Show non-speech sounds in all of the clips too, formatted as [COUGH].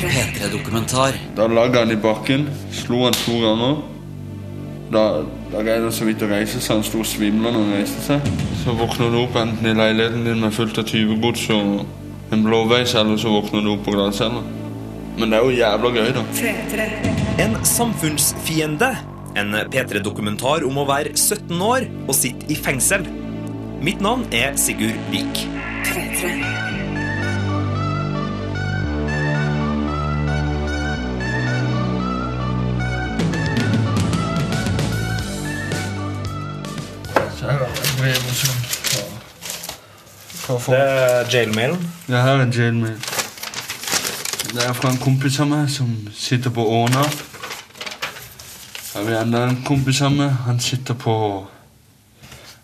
P3-dokumentar. Da lagde han i bakken, slo han to ganger. Da, da greide han så vidt å reise seg, han sto og svimla når han reiste seg. Så våkner du opp enten i leiligheten din med fullt av tyvegods og en blåveis, eller så våkner du opp på glattcella. Men det er jo jævla gøy, da. 3, 3, 3. En samfunnsfiende. En P3-dokumentar om å være 17 år og sitte i fengsel. Mitt navn er Sigurd Vik. 3, 3. brevet som. Det er jailmailen. Det her er jailmail. Det er fra en kompis av meg som sitter på Åna. Har vi enda en kompis av meg. Han sitter på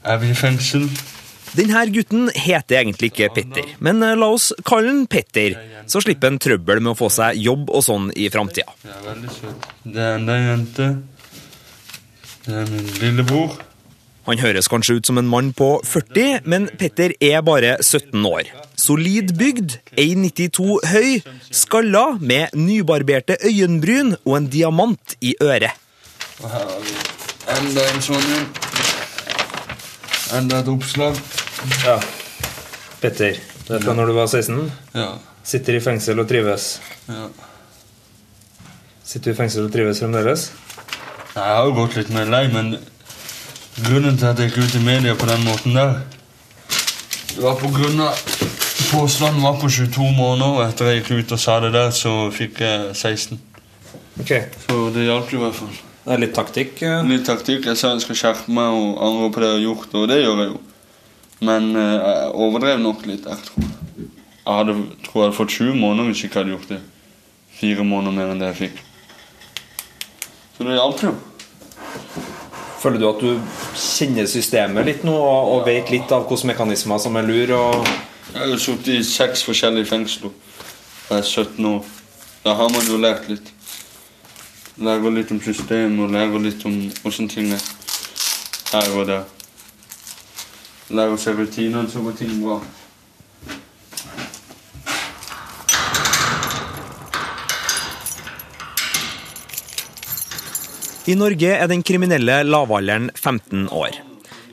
Evje fengsel. Denne gutten heter egentlig ikke Petter, men eh, la oss kalle han Petter, så slipper han trøbbel med å få seg jobb og sånn i framtida. Er. Det er enda en jente. Det er min lillebror. Han høres kanskje ut som en mann på 40, men Petter er bare 17 år. Solid bygd, 1,92 høy, skalla med nybarberte øyenbryn og en diamant i øret. Og her har vi enda en sånn en. Enda et oppslag. Ja. Petter, det er fra når du var 16. Ja. Sitter i fengsel og trives. ja. Sitter du i fengsel og trives fremdeles? Nei, Jeg har jo gått litt mer lei, men grunnen til at jeg gikk ut i media på den måten der, det var på grunn av Påstanden var på 22 måneder, og etter jeg gikk ut og sa det der, så fikk jeg 16. Ok. Så det hjalp jo i hvert fall. Det er litt taktikk. Ja. Litt taktikk. Jeg sa jeg skal skjerpe meg og angre på det jeg har gjort, og det gjør jeg jo. Men eh, jeg overdrev nok litt der, tror jeg. Jeg hadde, tror jeg hadde fått 20 måneder hvis jeg ikke hadde gjort det. Fire måneder mer enn det jeg fikk. Så det hjalp jo. Føler du at du kjenner systemet litt nå, og, og vet litt av hvilke mekanismer som er lur? og... Jeg har sittet i seks forskjellige fengsler. Jeg er 17 år. Da har man jo lært litt. Lærer litt om systemet og lærer litt om åssen ting er her og der. Lærer seg rutinene går ting bra. I Norge er den kriminelle lavalderen 15 år.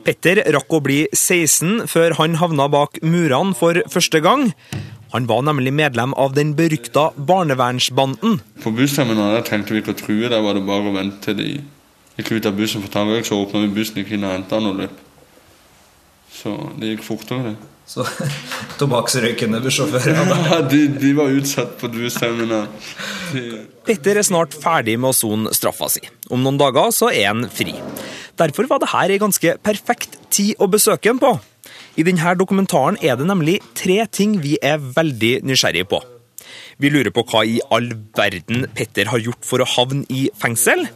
Petter rakk å bli 16 før han havna bak murene for første gang. Han var nemlig medlem av den berykta barnevernsbanden. På bussterminalen der trengte vi ikke å true. Der var det bare å vente til de gikk ut av bussen for tannrøyk, så åpna vi bussen, ikke inn og henta han og løp. Så det gikk fortere, det. Så [LAUGHS] tobakksrøykende bussjåfører. Ja, de, de var utsatt på bussterminalen. De- Petter er snart ferdig med å sone straffa si. Om noen dager så er han fri. Derfor var det her ei ganske perfekt tid å besøke han på. I denne dokumentaren er det nemlig tre ting vi er veldig nysgjerrige på. Vi lurer på hva i all verden Petter har gjort for å havne i fengsel.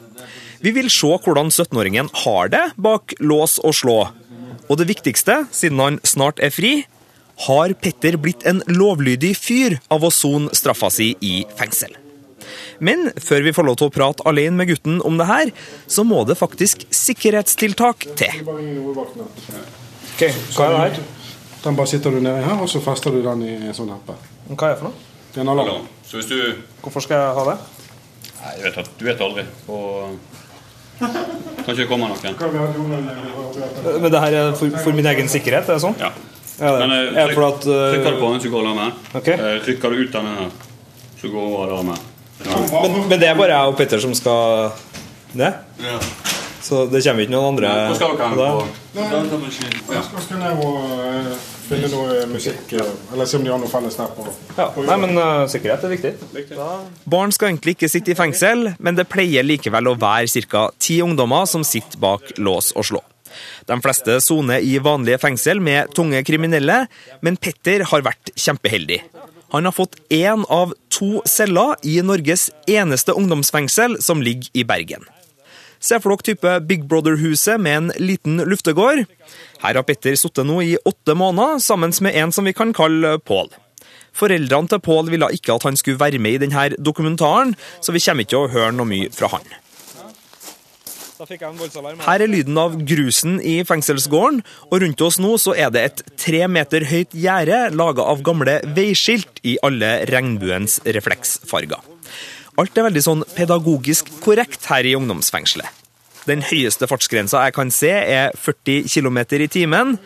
Vi vil se hvordan 17-åringen har det bak lås og slå. Og det viktigste, siden han snart er fri, har Petter blitt en lovlydig fyr av å sone straffa si i fengsel. Men før vi får lov til å prate alene med gutten om det her, så må det faktisk sikkerhetstiltak til. Ok, Hva er det her? Den bare sitter du nedi her, og så fester du den i en sånn heppe. Hva er det for noe? Det er en alarm. Så hvis du Hvorfor skal jeg ha det? Nei, jeg vet at du vet aldri. Og Kanskje det kommer noen. Men det her er for, for min egen sikkerhet? er det sånn? Ja. Ja, det Men eh, er det for at uh, trykker du på den, så går alarmen. Okay. Eh, Trykker du ut denne så går alarmen. Men, men det er bare jeg og Petter som skal det? Ja. Så det kommer ikke noen andre? Hva skal dere ha på? Jeg skal, ned og finne noe musikk, eh, eller se om de har noe felles der på. Ja. Nei, men uh, sikkerhet er viktig. Barn skal egentlig ikke sitte i fengsel, men det pleier likevel å være ca. ti ungdommer som sitter bak lås og slå. De fleste soner i vanlige fengsel med tunge kriminelle, men Petter har vært kjempeheldig. Han har fått én av to celler i Norges eneste ungdomsfengsel, som ligger i Bergen. Se for dere type Big Brother-huset med en liten luftegård. Her har Petter sittet nå i åtte måneder sammen med en som vi kan kalle Pål. Foreldrene til Pål ville ikke at han skulle være med i denne dokumentaren, så vi kommer ikke til å høre noe mye fra han. Her er lyden av grusen i fengselsgården, og rundt oss nå så er det et tre meter høyt gjerde laga av gamle veiskilt i alle regnbuens refleksfarger. Alt er veldig sånn pedagogisk korrekt her i ungdomsfengselet. Den høyeste fartsgrensa jeg kan se, er 40 km i timen.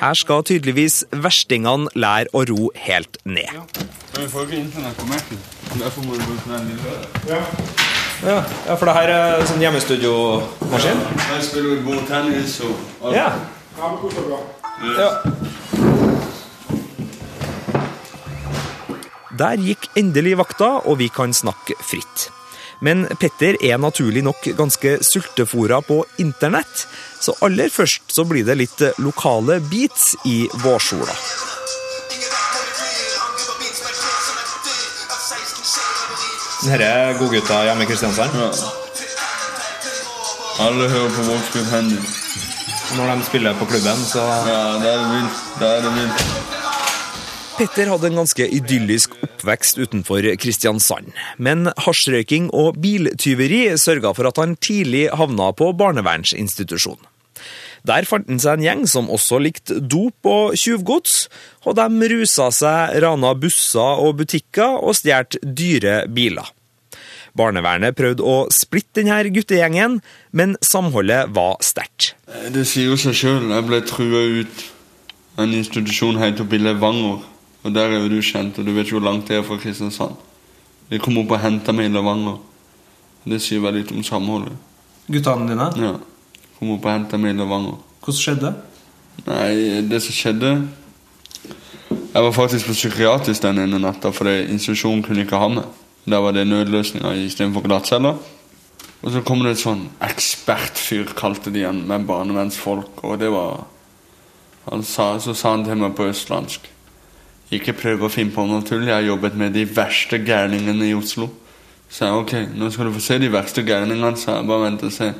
Her skal tydeligvis verstingene lære å ro helt ned. Vi lille. Ja, for det her er sånn hjemmestudiomaskin? Jeg spiller god tennis og alt. Ja. Ja, ja. Der gikk endelig vakta, og vi kan snakke fritt. Men Petter er naturlig nok ganske sultefòra på internett, så aller først så blir det litt lokale beats i vårsola. Dette er godgutta hjemme i Kristiansand. Ja. Alle hører på Vågskudd Handy. Når de spiller på klubben, så Ja, det er det vilt. Det er det vilt. Petter hadde en ganske idyllisk oppvekst utenfor Kristiansand. Men hasjrøyking og biltyveri sørga for at han tidlig havna på barnevernsinstitusjon. Der fant han seg en gjeng som også likte dop og tjuvgods, og de rusa seg, rana busser og butikker og stjal dyre biler. Barnevernet prøvde å splitte denne guttegjengen, men samholdet var sterkt. Det sier jo seg sjøl. Jeg ble trua ut av en institusjon helt oppe i Levanger. Og der er jo du kjent, og du vet jo hvor langt det er fra Kristiansand. De kom opp og henta meg i Levanger. Det sier vel litt om samholdet. Guttene dine, Ja. Kom opp og henta meg i Levanger. hvordan skjedde det? Nei, det som skjedde Jeg var faktisk på psykiatrisk den ene natta, fordi institusjonen kunne ikke ha meg. Der var det nødløsninger istedenfor glattceller. Og så kom det et sånn ekspertfyr, kalte de han, med barnevernsfolk, og det var han sa, Så sa han til meg på østlandsk Ikke prøv å finne på noe tull, jeg har jobbet med de verste gærningene i Oslo. Så jeg ok, nå skal du få se de verste gærningene, sa jeg. Bare vent og se.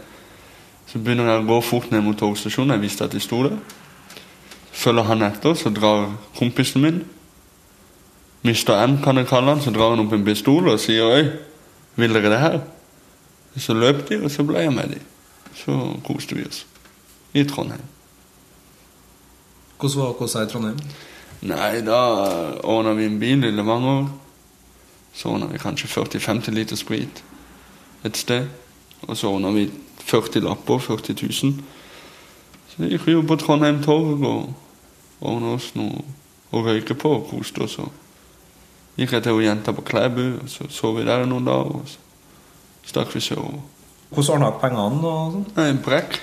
Så begynner jeg å gå fort ned mot togstasjonen. Jeg visste at de sto der. Følger han etter, så drar kompisen min Mr. M, kan jeg kalle han. Så drar han opp en pistol og sier Øy, vil dere det her? Så løp de, og så ble jeg med de. Så koste vi oss. I Trondheim. Hvordan var hvordan i Trondheim? Nei, da ordna vi en bil i Levanger. Så ordna vi kanskje 40-50 liter sprit et sted. Og så ordna vi 40 lapper, 40 000. Så gikk vi jo på Trondheim Torg og ordna oss noe å røyke på og koste oss. Og gikk jeg til jenta på Klæbu, og så sov vi der noen dager. Og så stakk vi sørover. Hvordan ordna dere pengene og sånn? Nei, brekk.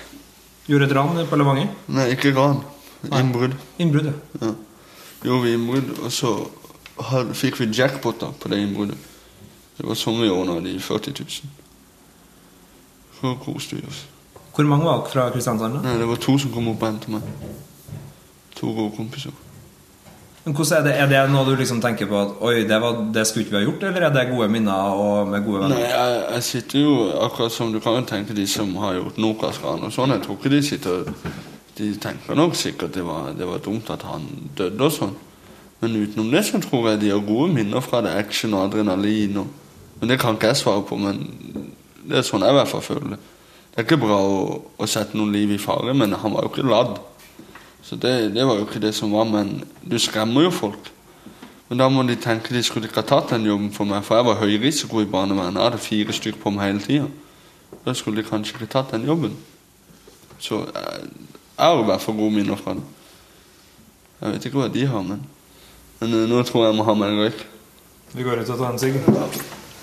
Gjorde et ran på Levanger? Nei, ikke ran. Innbrudd. Innbrudd, ja. Ja. Gjorde vi innbrudd, og så fikk vi jackpoter på det innbruddet. Det var sånn vi ordna de 40 000. Så koste vi oss. Hvor mange var dere fra Kristiansand? da? Nei, det var to som kom opp og hentet meg. To gode kompiser. Men hvordan Er det Er det noe du liksom tenker på at Oi, det, var, det skulle ikke vi ha gjort, eller er det gode minner og med gode venner? Nei, jeg, jeg sitter jo akkurat som du kan jo tenke de som har gjort Nokas-ran og sånn. Jeg tror ikke de sitter De tenker nok sikkert det var, det var dumt at han døde og sånn. Men utenom det så tror jeg de har gode minner fra det action og adrenalin. Og, men det kan ikke jeg svare på, men det er sånn jeg i hvert fall føler det. Det er ikke bra å, å sette noen liv i fare, men han var jo ikke ladd. Så det, det var jo ikke det som var, men du skremmer jo folk. Men da må de tenke de skulle ikke ha tatt den jobben for meg, for jeg var høy risiko i barnevernet. Jeg hadde fire stykker på meg hele tida. Da skulle de kanskje ikke tatt den jobben. Så jeg, jeg har i hvert fall gode minner fra det. Jeg vet ikke hva de har, men, men eh, nå tror jeg jeg må ha meg en røyk. Vi går ut og tar en sigg.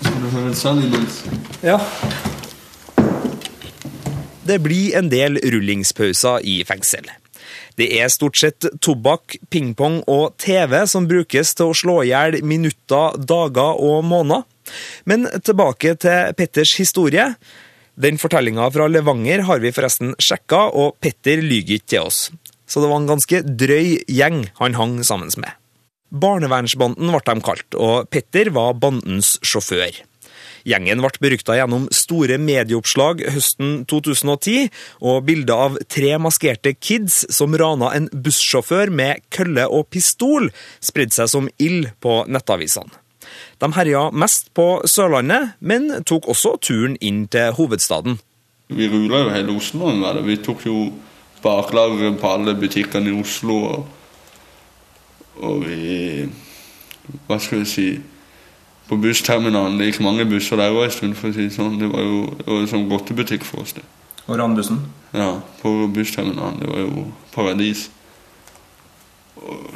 Skal du høre imens? Ja. Det blir en del rullingspauser i fengsel. Det er stort sett tobakk, pingpong og TV som brukes til å slå i hjel minutter, dager og måneder. Men tilbake til Petters historie. Den fortellinga fra Levanger har vi forresten sjekka, og Petter lyver ikke til oss. Så det var en ganske drøy gjeng han hang sammen med. Barnevernsbanden ble de kalt, og Petter var bandens sjåfør. Gjengen ble berykta gjennom store medieoppslag høsten 2010, og bilder av tre maskerte kids som rana en bussjåfør med kølle og pistol, spredde seg som ild på nettavisene. De herja mest på Sørlandet, men tok også turen inn til hovedstaden. Vi rula jo hele Oslo. vi. Tok jo baklageret på alle butikkene i Oslo. Og, og vi Hva skal vi si På bussterminalen det gikk mange busser der òg en stund. for å si sånn. Det var jo, det var en sånn godtebutikk for oss. det. Og randbussen? Ja, på bussterminalen. Det var jo paradis. Og,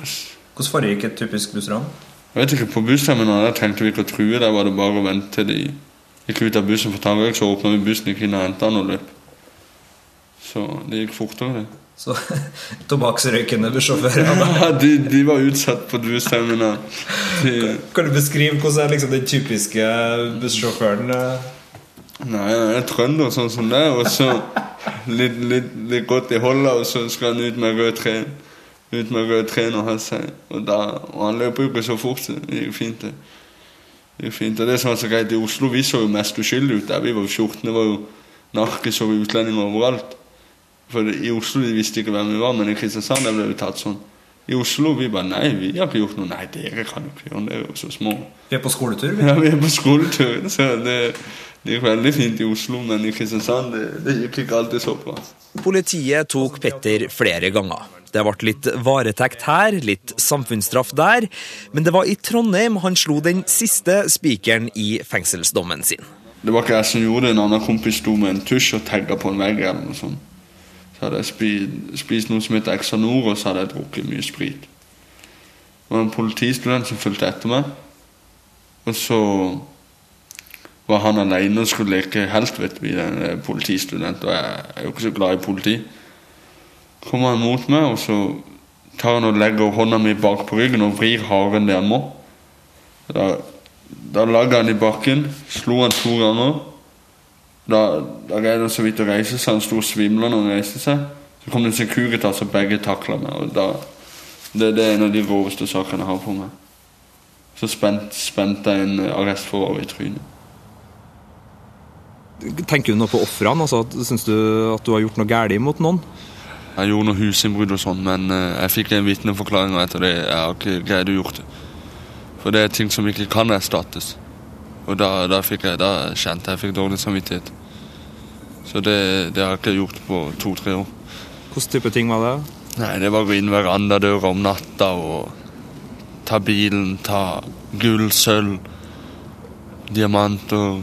Hvordan foregikk et typisk bussran? jeg vet ikke, På bussterminalen der trengte vi ikke å true. Der var det bare å vente til de gikk ut av bussen for å ta en røyk, så åpna vi bussen, gikk inn og henta den og løp. Så det gikk fortere, det. Så [LAUGHS] tobakksrøykende bussjåfører. [LAUGHS] Ja, de, de var utsatt på bussterminalen. De, Kan du beskrive hvordan er liksom den typiske bussjåføren? eh? nei, han er trønder sånn som det, og så litt, litt, litt godt i holdet, og så skal han ut med rød tren. Ut med rød tren og ha seg. Og, da, og han løper jo ikke så fort, så det gikk fint, det. Det gikk fint. Og det som er så greit, i Oslo vi så jo mest uskyldige ut der. Vi var jo 14, det var jo narkis og utlendinger overalt. For i Oslo de visste ikke hvem vi var, men i Kristiansand ble vi tatt sånn. I Oslo vi bare Nei, vi har ikke gjort noe. Nei, dere kan jo ikke gjøre det, er jo så små. Vi er på skoletur. vi. Ja, vi er på skoletur, [LAUGHS] så det, det gikk veldig fint i Oslo, men i Kristiansand det, det gikk ikke alltid så bra. Politiet tok Petter flere ganger. Det ble litt varetekt her, litt samfunnsstraff der, men det var i Trondheim han slo den siste spikeren i fengselsdommen sin. Det var ikke jeg som gjorde det, en annen kompis sto med en tusj og tagga på en vegg eller noe sånt. Så hadde jeg spist, spist noe som heter Exanor, og så hadde jeg drukket mye sprit. Det var en politistudent som fulgte etter meg. Og så var han alene og skulle leke helt, vet du, den eh, politistudent, og jeg er jo ikke så glad i politi. Kommer han mot meg, og så tar han og legger hånda mi bak på ryggen og vrir hardere enn det han må. Da, da lagde han i bakken, slo han to ganger. Da, da greide han så vidt å reise seg, han sto og svimla når han reiste seg. Så kom det en Securitas, og begge takla meg. og da, det, det er en av de råeste sakene jeg har på meg. Så spent, spente jeg en arrestforvarer i trynet. Tenker du noe på ofrene? Altså, Syns du at du har gjort noe galt mot noen? Jeg gjorde noe husinnbrudd og sånn, men eh, jeg fikk en vitneforklaring, og etter det jeg har ikke greid å gjort det. For det er ting som ikke kan erstattes. Og da, da, jeg, da kjente jeg fikk dårlig samvittighet. Så det, det har jeg ikke gjort på to-tre år. Hvilken type ting var det? Nei, det var å gå inn verandadøra om natta og ta bilen, ta gull, sølv, diamanter,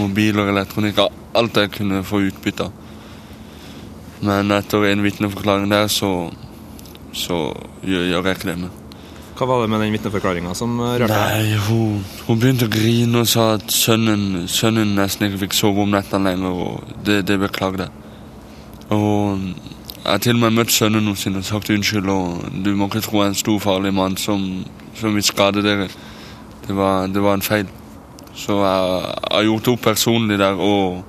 mobiler, elektronikk. Alt jeg kunne få utbytte av. Men etter en vitneforklaring der, så, så gjør, gjør jeg ikke det mer. Hva var det med den vitneforklaringa som eh, rørte deg? Nei, hun, hun begynte å grine og sa at sønnen, sønnen nesten ikke fikk sove om nettene lenger, og det, det beklagde. Og jeg har til og med møtt sønnen hennes og sagt unnskyld, og du må ikke tro jeg er en stor, farlig mann som, som vil skade dere. Det var, det var en feil. Så jeg har gjort opp personlig der, og,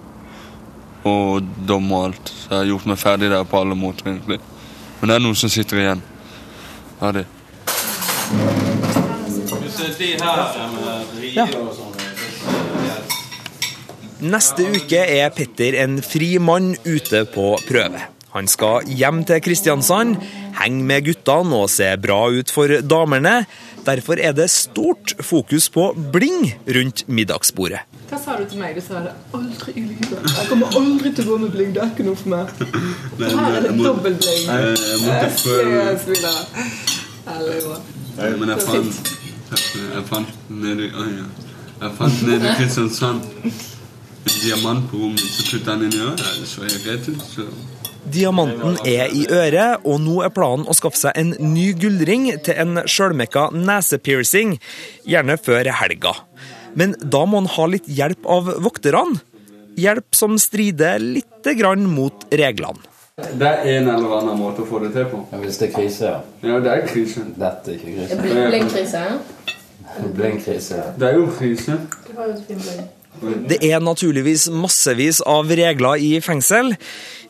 og dom og alt. Så jeg har gjort meg ferdig der på alle måter, egentlig. Men det er noen som sitter igjen. Ja, det. Neste uke er Petter en fri mann ute på prøve. Han skal hjem til Kristiansand, henge med guttene og se bra ut for damene. Derfor er det stort fokus på bling rundt middagsbordet. Hva sa du til meg? Du sa det aldri i livet. Jeg kommer aldri til å gå med bling. Det er ikke noe for meg. Her er det dobbel bling. Jeg skal spille. Men jeg fant, jeg fant nede, å ja. jeg fant nede i Kristiansand en diamant på rommet, så puttet han inn i øret. Så jeg rett ut. Så. Diamanten er i øret, og nå er planen å skaffe seg en ny gullring til en sjølmekka nesepiercing, gjerne før helga. Men da må han ha litt hjelp av vokterne. Hjelp som strider lite grann mot reglene. Det er en eller annen måte å få det til på. Ja, Hvis det er krise, ja. Ja, det er krise. Dette er ikke krise. Bl Blindkrise. Det er jo krise. Du har jo bling. Det er naturligvis massevis av regler i fengsel.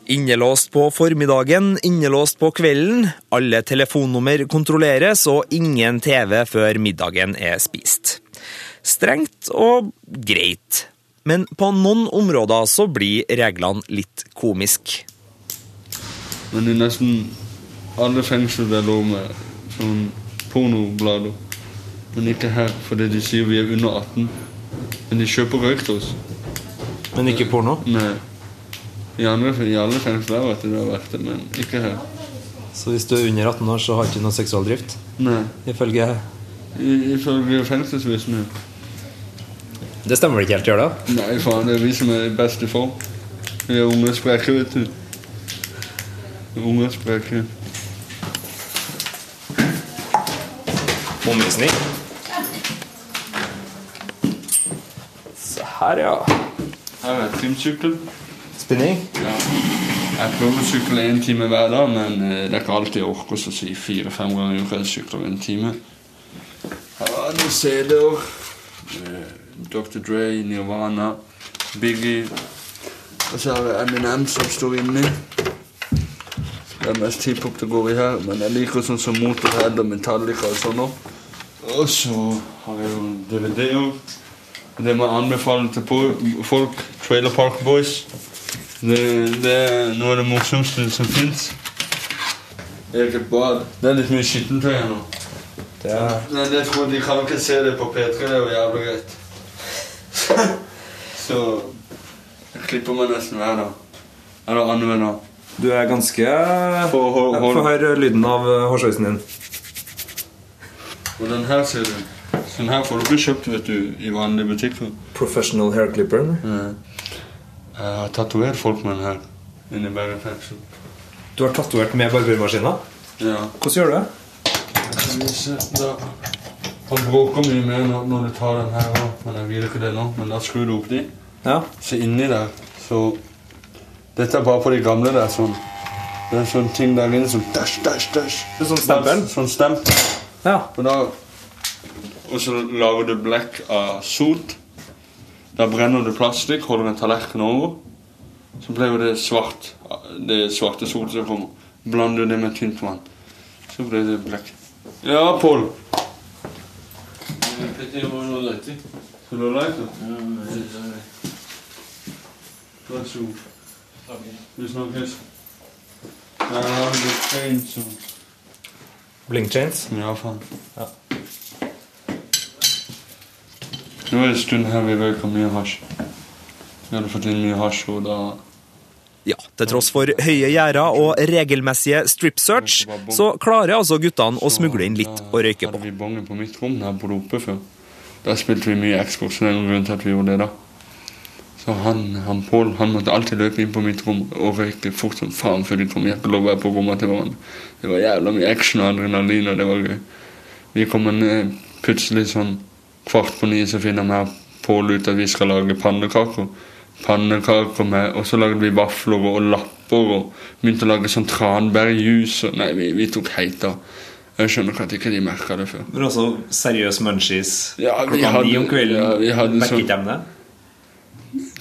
Innelåst på formiddagen, innelåst på kvelden. Alle telefonnummer kontrolleres, og ingen TV før middagen er spist. Strengt og greit. Men på noen områder så blir reglene litt komisk. Men i nesten alle fengsler det er lov med sånn pornoblader. Men ikke her, fordi de sier vi er under 18. Men de kjøper røyk til oss. Men ikke porno? Nei. I andre i alle fengsler har det vært det, men ikke her. Så hvis du er under 18 år, så har du ikke noe seksualdrift? Nei. Ifølge I- Ifølge fengselsvisene. Det stemmer vel ikke helt, gjør det? Nei, faen, det er vi som er best i form. Vi er unge og spreke, vet du. Spreke. Omvisning. Se her, ja. Her er trimsykkel. Spinning. Ja. Jeg prøver å sykle en time hver dag, men eh, det er ikke alltid jeg orker å si fire-fem ganger i uka jeg sykler en time. Her er noen CD-er. Dr. Dre, Nirvana, Biggie. Og så har jeg Eminem som står inni. Det er mest hiphop det går i her, men jeg liker sånn som Motorhead og Metallica og sånn også. Og så har jeg jo DVD-er. Det må jeg anbefale til folk. Trailer Park Boys. Det, det er noe av det morsomste som fins. Eget bad. Det er litt mye skittentøy her nå. Det er Nei, jeg tror de kan ikke se det på P3. Det er jo jævlig greit. [LAUGHS] Så jeg klipper meg nesten hver dag. Eller annenhver dag. Du er ganske Få høre lyden av eh, hårsveisen din. Og den her ser du. Den her får du ikke kjøpt vet du, i vanlige butikker. Professional hair clipper. Jeg har tatovert folk med den her inne i Bergen fengsel. Du har tatovert med barbermaskina. Ja. Hvordan gjør du det? Han bråker mye mer når, når du tar den her men jeg vil ikke det nå. Men da skrur du opp de. Ja. Så inni der, så Dette er bare på de gamle der, sånn. Det er sånn ting der inne som dash, dash, dash. Det er sånn stempel? Sånn stempel. Ja. Og da Og så lager du blekk av sot. Da brenner du plastikk, holder en tallerken over. Så blir jo det svart. Det svarte sotet som kommer. Blander du det med tynt vann. Så blir det blekk. Ja, Pål. Skal du ha lighter? Vær så god. Har litt fein, så Blink chains. Ja, faen. Ja. Nå er det en stund her vi røyker mye hasj. Vi hadde fått inn mye hasj, og da Ja, til tross for høye gjerder og regelmessige strip search, så klarer altså guttene å smugle inn litt å røyke på. hadde vi bonge på mitt rom her på Rope før. Da spilte vi mye Xbox, så det er grunnen grunn til at vi gjorde det da. Så han, han Pål han måtte alltid løpe inn på mitt rom og røyke fort som faen før de kom Jeg fikk lov å være på rommet til hverandre. Det var jævla mye action og adrenalin, og det var gøy. Vi kommer ned plutselig sånn kvart på ni, så finner vi Pål ut at vi skal lage pannekaker. Pannekaker med Og så lagde vi vafler og lapper og begynte å lage sånn tranbærjus. og- Nei, vi, vi tok heit av. Jeg skjønner ikke at ikke de merka det før. Men også seriøs munchies Ja, klokka ni om kvelden. ja, vi hadde sånn-?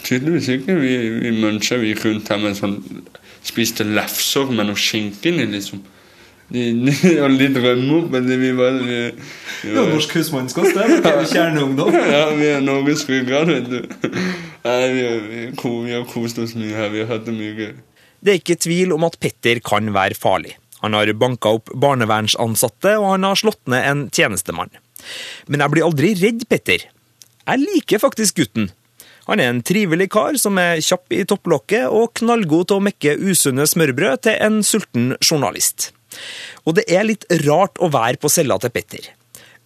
Tydeligvis ikke. Vi, vi gikk rundt her med sånn Spiste lefser med noe skinke inni, liksom. De, de og litt rømme opp, men vi var vi, vi var, husmannskost, det. Er kjerneungdom. [LAUGHS] Ja, vi er Norges ryggrad, vet du. Nei, vi, vi, vi har kost oss mye her. Vi har hatt det mye gøy. Det er ikke tvil om at Petter kan være farlig. Han har banka opp barnevernsansatte, og han har slått ned en tjenestemann. Men jeg blir aldri redd Petter. Jeg liker faktisk gutten. Han er en trivelig kar som er kjapp i topplokket og knallgod til å mekke usunne smørbrød til en sulten journalist. Og det er litt rart å være på cella til Petter.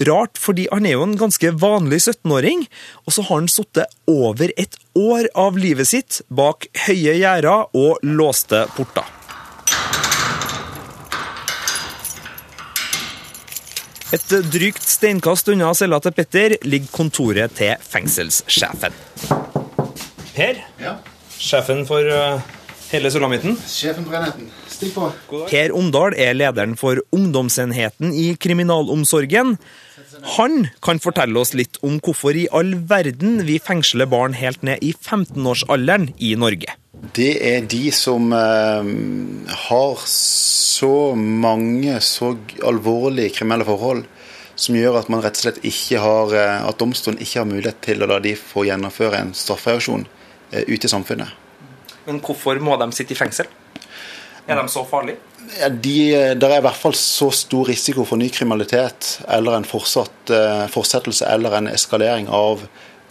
Rart fordi han er jo en ganske vanlig 17-åring, og så har han sittet over et år av livet sitt bak høye gjerder og låste porter. Et drygt steinkast unna cella til Petter ligger kontoret til fengselssjefen. Per, Ja, sjefen for eh, hele sulamitten. sjefen for enheten. Stikk på. Per Omdal er lederen for ungdomsenheten i kriminalomsorgen. Han kan fortelle oss litt om hvorfor i all verden vi fengsler barn helt ned i 15-årsalderen i Norge. Det er de som eh, har så mange så alvorlige kriminelle forhold som gjør at man rett og slett ikke har eh, At domstolen ikke har mulighet til å la de få gjennomføre en straffereaksjon eh, ute i samfunnet. Men hvorfor må de sitte i fengsel? Er de så farlige? Ja, de, der er i hvert fall så stor risiko for ny kriminalitet eller en fortsatt, fortsettelse eller en eskalering av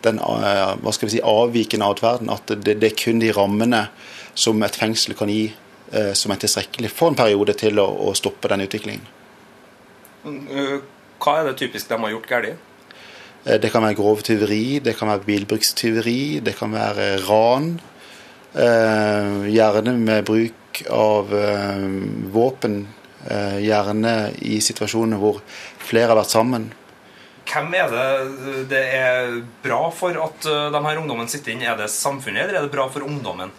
den eh, hva skal vi si, avvikende atferden. At det, det, er kun de rammene som et fengsel kan gi, eh, som er tilstrekkelig for en periode til å, å stoppe den utviklingen. Hva er det typisk de har gjort galt? Det kan være grov tyveri, det kan være bilbrukstyveri, det kan være ran. Gjerne med bruk av våpen. Gjerne i situasjoner hvor flere har vært sammen hvem er det det er bra for at eh, de her ungdommene sitter inn? Er det samfunnet, eller er det bra for ungdommen?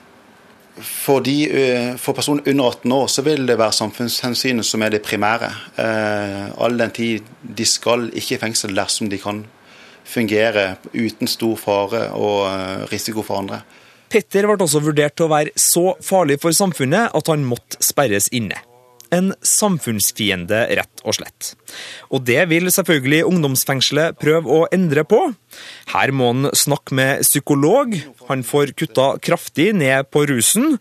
For, de, eh, for personer under 18 år så vil det være samfunnshensynet som er det primære. Eh, all den tid de skal ikke i fengsel dersom de kan fungere uten stor fare og risiko for andre. Petter ble også vurdert til å være så farlig for samfunnet at han måtte sperres inne en samfunnsfiende, rett og slett. Og det vil selvfølgelig ungdomsfengselet prøve å endre på. Her må han snakke med psykolog, han får kutta kraftig ned på rusen,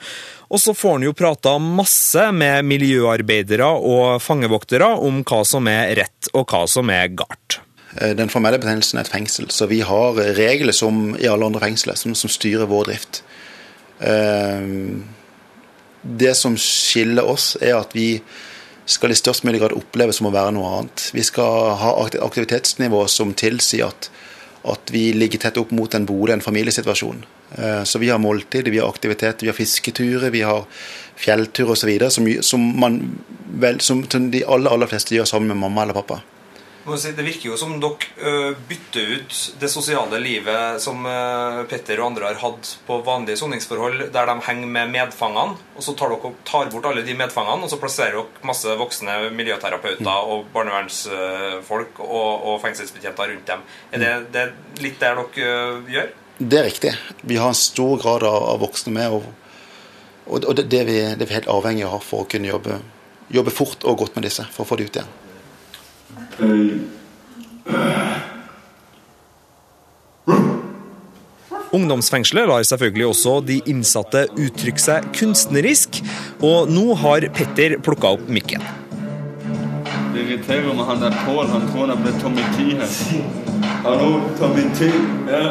og så får han jo prata masse med miljøarbeidere og fangevoktere om hva som er rett og hva som er galt. Eh, den formelle betegnelsen er et fengsel, så vi har regler som i alle andre fengsler som, som styrer vår drift. Uh, det som skiller oss, er at vi skal i størst mulig grad oppleves som å være noe annet. Vi skal ha aktivitetsnivå som tilsier at, at vi ligger tett opp mot en bolig, en familiesituasjon. Eh, så vi har måltid, vi har aktivitet, vi har fisketurer, vi har fjellturer osv. Som, som, som de aller, aller fleste gjør sammen med mamma eller pappa. Det virker jo som dere bytter ut det sosiale livet som Petter og andre har hatt på vanlige soningsforhold, der de henger med medfangene, og så tar dere tar bort alle de medfangene, og så plasserer dere masse voksne miljøterapeuter mm. og barnevernsfolk og, og fengselsbetjenter rundt dem. Er det, det litt der dere gjør? Det er riktig. Vi har en stor grad av, av voksne med. Og, og det, det, er vi, det er helt avhengig av for å kunne jobbe, jobbe fort og godt med disse, for å få de ut igjen. Ungdomsfengselet lar selvfølgelig også de innsatte uttrykke seg kunstnerisk, og nå har Petter plukka opp mikken. Det irriterer meg han der Pål. Han tror han blitt Tommy T her. Hallo, Tommy T. Ja.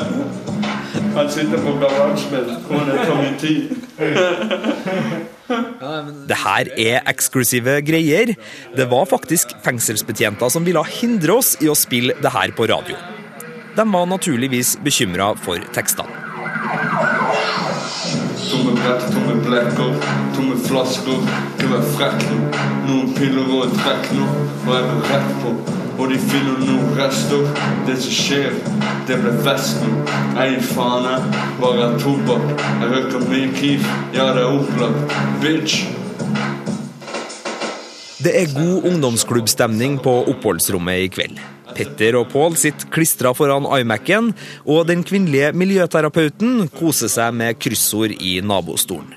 Han sitter på garasjen. Er Tommy T. Det her er eksklusive greier. Det var faktisk fengselsbetjenter som ville hindre oss i å spille det her på radio. De var naturligvis bekymra for tekstene. Tomme brett, tomme blekker, tomme flasker. Du er frekk nå. Noen piller og et trekk nå, og jeg går rett på og de finner noen rester. Det som skjer, det ble festen. nå. fane. Bare tobakk. Jeg røyker mye Keef. Ja, det er opplagt. Bitch. Det er god ungdomsklubbstemning på oppholdsrommet i kveld. Petter og Pål sitter klistra foran iMac-en, og den kvinnelige miljøterapeuten koser seg med kryssord i nabostolen.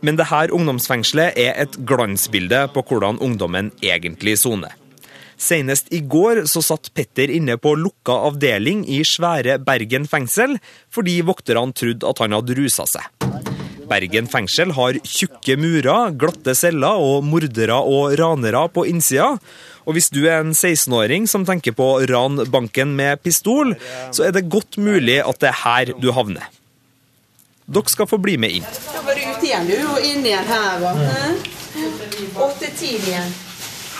Men dette ungdomsfengselet er et glansbilde på hvordan ungdommen egentlig soner. Senest i går så satt Petter inne på lukka avdeling i svære Bergen fengsel, fordi vokterne trodde at han hadde rusa seg. Bergen fengsel har tjukke murer, glatte celler og mordere og ranere på innsida. Og hvis du er en 16-åring som tenker på å rane banken med pistol, så er det godt mulig at det er her du havner. Dere skal få bli med inn. Da var du ute igjen, du, og inn igjen her. Åtte-ti igjen.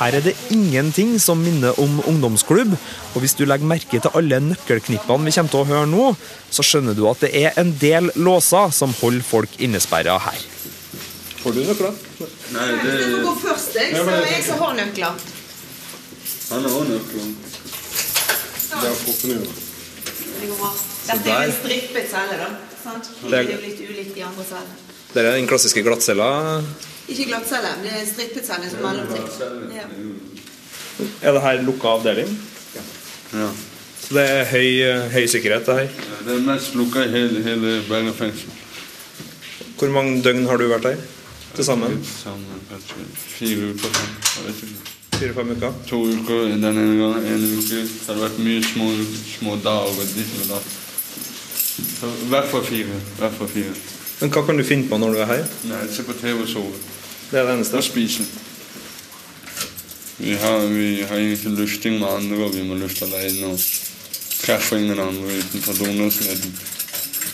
Her er det ingenting som minner om ungdomsklubb, og hvis du legger merke til alle nøkkelknippene vi kommer til å høre nå, så skjønner du at det er en del låser som holder folk innesperra her. Får du nøkler? Nei, det... Du får gå først, jeg, så jeg som har nøkler. Han har nøkler. Det er proppene Det går bra. Dette er en strippet celle, da. Sant? Det er jo litt ulikt de andre cellene. Det er den klassiske glattcella? Ikke glattcelle, det er strippecelle som mellomting. Ja. Er det her lukka avdeling? Ja. Så det er høy, høy sikkerhet, det her? Ja, det er mest lukka i hele, hele Bergen fengsel. Hvor mange døgn har du vært her til sammen? Fire uker. Fire-fem uker? To uker den ene gangen. En uke. Så har det vært mye små, små dager. Ditt og datt. Så hvert fall fire. hvert fall fire. Men hva kan du finne på når du er her? Nei, Se på TV og sove. Det er det eneste? Og spise. Vi har, vi har ikke lufting med andre, og vi må lufte alene. Og treffer ingen andre utenfor Donaldsmitten.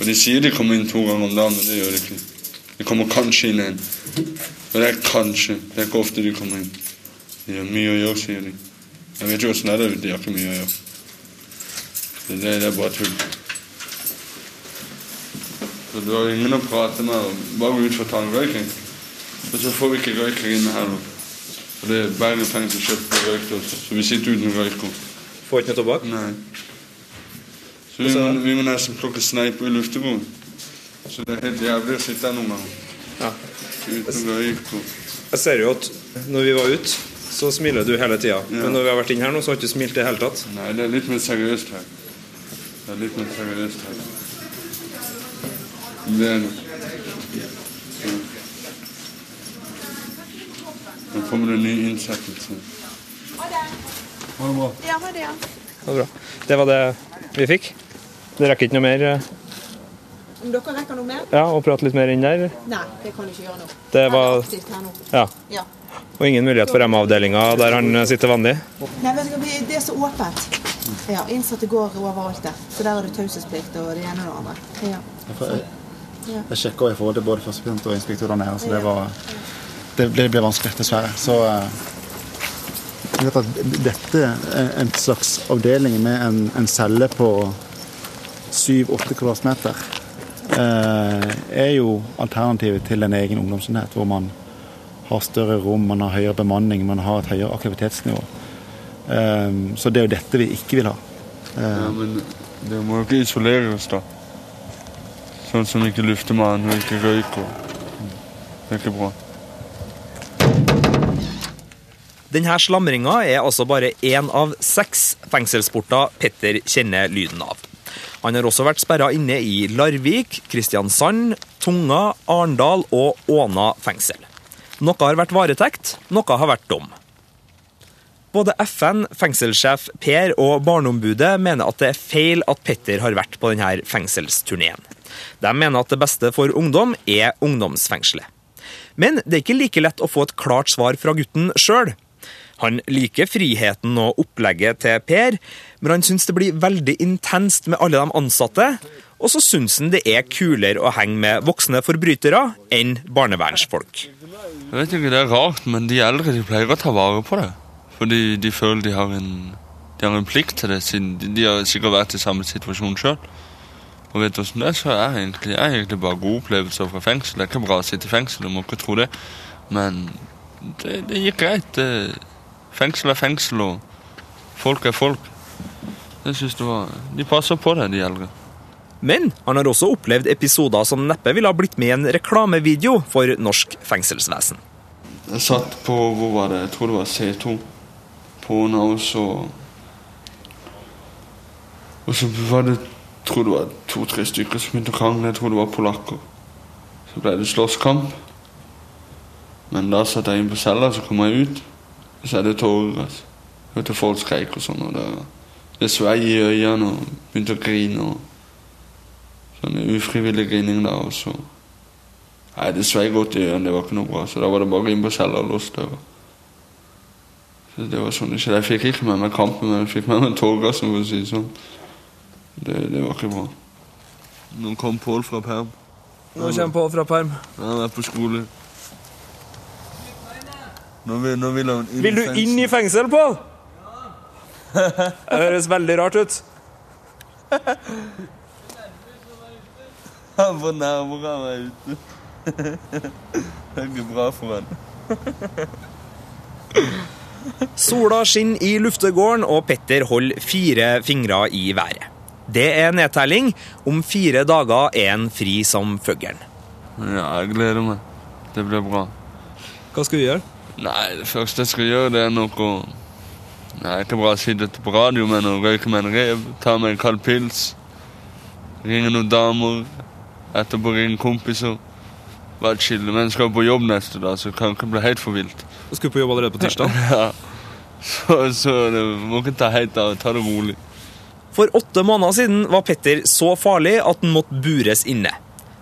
Og de sier de kommer inn to ganger om dagen, men det gjør de ikke. De kommer kanskje inn en. Og det er kanskje. Det er ikke ofte de kommer inn. De har mye å gjøre, sier de. Jeg vet jo åssen det er. De har ikke mye å gjøre. Det, det er bare tull. Så du har ingen å prate med. Bare ut for å ta en røyking. Og så får vi ikke røyker inne her nå. For det er Bergen fengsel kjøper røyk til oss, så vi sitter uten røyker. Får ikke noe tobakk? Nei. Så vi må, vi må nesten plukke sneip i luftegården. Så det er helt jævlig å sitte her noen ganger. Ja. Uten røyker. Jeg ser jo at når vi var ute, så smiler du hele tida. Men når vi har vært inn her nå, så har du ikke smilt i det hele tatt. Nei, det er litt mer seriøst her. Det er litt mer seriøst her. Det er det. Nå kommer det ny innsettelse. Ha det bra. Ja, ha det, ja. Det var bra. Det var det vi fikk. Det rekker ikke noe mer eh, Om dere rekker noe mer? ja, å prate litt mer inn der? Nei, det kan du ikke gjøre nå. Det var aktivt her nå. Ja. Ja. Og ingen mulighet for M-avdelinga der han sitter vanlig? Nei, vet du, det er så åpent. Ja, Innsatte går overalt der. Så der er det taushetsplikt og det ene og det andre. Ja. Jeg, jeg sjekka i forhold til både førsteprosent og inspektørene her, så det var Det blir, blir vanskelig, dessverre. Så eh, jeg vet at dette er en slags avdeling med en, en celle på 7-8 kvadratmeter eh, er jo alternativet til en egen ungdomsenhet, hvor man har større rom, man har høyere bemanning, man har et høyere aktivitetsnivå. Eh, så det er jo dette vi ikke vil ha. Ja, men det må jo ikke isolere oss, da. Sånn som ikke lufter mannen og ikke røyker. Det er ikke bra. Denne slamringa er altså bare én av seks fengselsporter Petter kjenner lyden av. Han har også vært sperra inne i Larvik, Kristiansand, Tunga, Arendal og Åna fengsel. Noe har vært varetekt, noe har vært dom. Både FN, fengselssjef Per og Barneombudet mener at det er feil at Petter har vært på denne fengselsturneen. De mener at det beste for ungdom er ungdomsfengselet. Men det er ikke like lett å få et klart svar fra gutten sjøl. Han liker friheten og opplegget til Per, men han syns det blir veldig intenst med alle de ansatte. Og så syns han det er kulere å henge med voksne forbrytere enn barnevernsfolk. Jeg vet ikke, Det er rart, men de eldre de pleier å ta vare på det. Fordi de føler de har en, de har en plikt til det, siden de, har sikkert vært i samme situasjon sjøl. Og vet du hvordan det er, så er egentlig, er egentlig bare gode opplevelser fra fengsel. Det er ikke bra å sitte i fengsel, du må ikke tro det. Men det, det gikk greit. Det, fengsel er fengsel, og folk er folk. Jeg synes det var, De passer på det, de eldre. Men han har også opplevd episoder som neppe ville ha blitt med i en reklamevideo for norsk fengselsvesen. Jeg satt på hvor var det, jeg tror det var C2 på henne, og Og så var det jeg tror det var to-tre stykker som begynte å krangle. Jeg tror det var polakker. Så ble det slåsskamp. Men da satt jeg inn på cella, så kom jeg ut. Og så er det tårer. altså. Hørte folk skreik og sånn. og Det, det svei i øynene og begynte å grine. og Sånn ufrivillig grining der. og så... Nei, det svei godt i øynene, det var ikke noe bra. Så da var det bare inn på cella og låse døra. Så det var sånn det skjedde. Jeg fikk ikke med meg kampen, men jeg fikk med meg tåregassen, for å si det sånn. Det, det var ikke bra. Nå kom Pål fra perm. Nå kommer Pål fra perm. Han er på skole. Nå vil, nå vil han inn Vil du inn i fengsel, Pål? Ja. Det høres veldig rart ut. Han får nærmere av meg ute. Det er ikke bra for han. Sola skinner i luftegården, og Petter holder fire fingre i været. Det er nedtelling. Om fire dager er han fri som fuglen. Ja, jeg gleder meg. Det blir bra. Hva skal du gjøre? Nei, det første jeg skal gjøre, det er noe Nei, ikke bra å si dette på radio, men å røyke med en rev, ta meg en kald pils, ringe noen damer, etterpå ringe kompiser. Bare chille. Men jeg skal på jobb neste dag, så det kan ikke bli helt for vilt. Du skal på jobb allerede på tirsdag. [LAUGHS] Ja. Så, så det må ikke ta helt av. Ta det rolig. For åtte måneder siden var Petter så farlig at han måtte bures inne.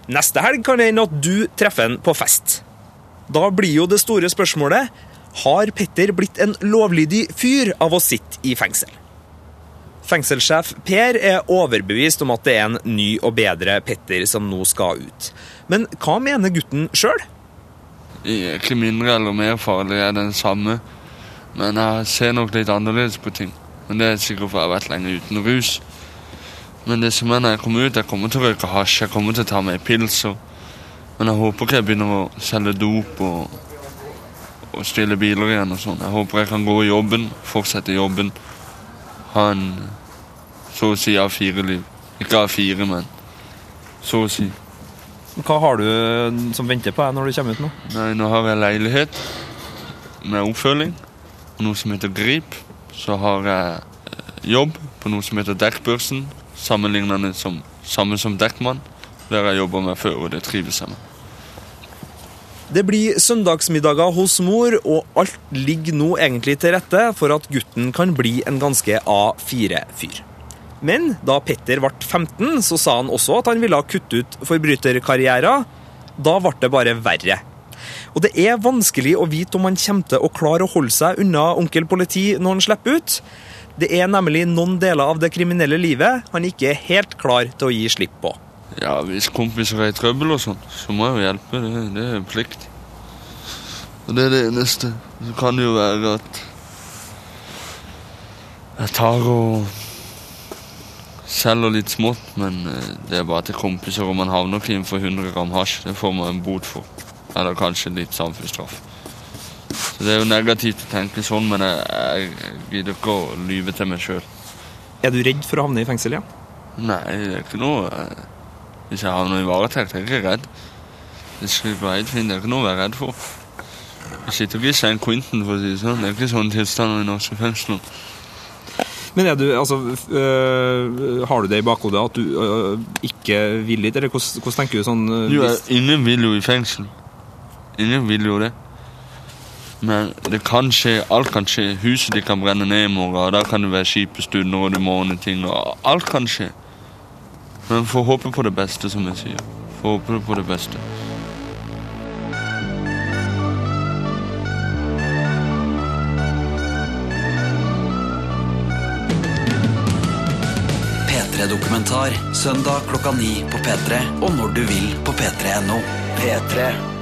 Neste helg kan det hende at du treffer han på fest. Da blir jo det store spørsmålet har Petter blitt en lovlydig fyr av å sitte i fengsel. Fengselssjef Per er overbevist om at det er en ny og bedre Petter som nå skal ut. Men hva mener gutten sjøl? Ikke mindre eller mer farlig, er den samme. Men jeg ser nok litt annerledes på ting. Men det er sikkert for jeg har vært lenge uten rus. Men det som er når jeg kommer ut, jeg kommer til å røyke hasj, jeg kommer til å ta meg pils. Og, men jeg håper ikke jeg begynner å selge dop og, og stjele biler igjen. og sånn. Jeg håper jeg kan gå i jobben, fortsette jobben. Ha en så å si A4-liv. Ikke A4, men så å si. Hva har du som venter på deg når du kommer ut nå? Nei, Nå har jeg leilighet med oppfølging, og noe som heter Grip. Så har jeg eh, jobb på noe som heter Dekkbørsen, sammenlignende som, samme som Dekkmann. Der jeg jobber med før, og det trives jeg med. Det blir søndagsmiddager hos mor, og alt ligger nå egentlig til rette for at gutten kan bli en ganske A4-fyr. Men da Petter ble 15, så sa han også at han ville kutte ut forbryterkarrieren. Da ble det bare verre. Og det er vanskelig å vite om han kommer til å klare å holde seg unna onkel politi når han slipper ut. Det er nemlig noen deler av det kriminelle livet han ikke er helt klar til å gi slipp på. Ja, Hvis kompiser er i trøbbel og sånn, så må jeg jo hjelpe. Det, det er en plikt. Og det er det eneste. Så kan det jo være at jeg tar og selger litt smått, men eh, det er bare til kompiser, og man havner ikke inn for 100 gram hasj. Det får man en bot for. Eller kanskje litt samfunnsstraff. Så Det er jo negativt å tenke sånn, men jeg, jeg gidder ikke å lyve til meg sjøl. Er du redd for å havne i fengsel igjen? Nei, det er ikke noe eh, Hvis jeg havner i varetekt, er jeg ikke redd. Det slipper jeg ikke. Det er ikke noe å være redd for. Jeg sitter ikke i St. Quentin, for å si det sånn. Det er ikke sånne tilstander i norske fengsler. Men er du, altså, øh, Har du det i bakhodet at du øh, ikke vil dit, eller hvordan, hvordan tenker du sånn øh, Jo, ingen vil jo i fengsel. Ingen vil jo det. Men det kan skje, alt kan skje. Huset ditt kan brenne ned i morgen, og da kan det være kjipe stunder, og du må ordne ting. og Alt kan skje. Men får håpe på det beste, som jeg sier. Får håpe på det beste. P3-dokumentar søndag klokka ni på P3 og når du vil på p3.no. P3.